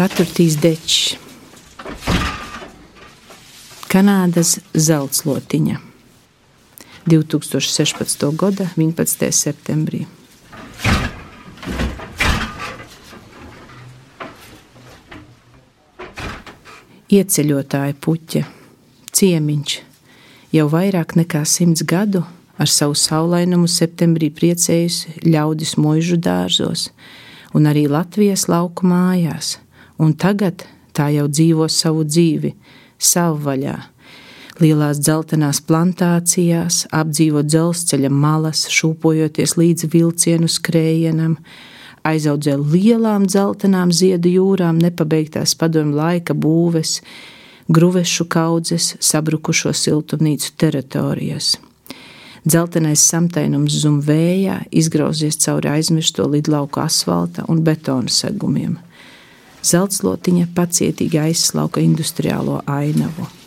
Ceturtīs dečs. Kanādas zeltslotiņa 2016. gada 11. septembrī. Ieceļotāja puķa, ciemiņš, jau vairāk nekā simts gadu ar savu saulainumu septembrī priecējusi ļaudis mūžu dārzos un arī Latvijas lauku mājās, un tagad tā jau dzīvo savu dzīvi, savu vaļā. Lielās dzeltenās plantācijās, apdzīvo dzelzceļa malas, šūpojoties līdz vilcienu skrējienam, aizaudzē lielām dzeltenām ziedu jūrām, nepabeigtās padomju laika būves, gruvešu kaudzes, sabrukušo siltumnīcu teritorijas. Dzeltenais samtainums zum vējā izgrauzies cauri aizmirsto lidlauku asfalta un betona segumiem. Zeltslotiņa pacietīgi aizslauka industriālo ainavu.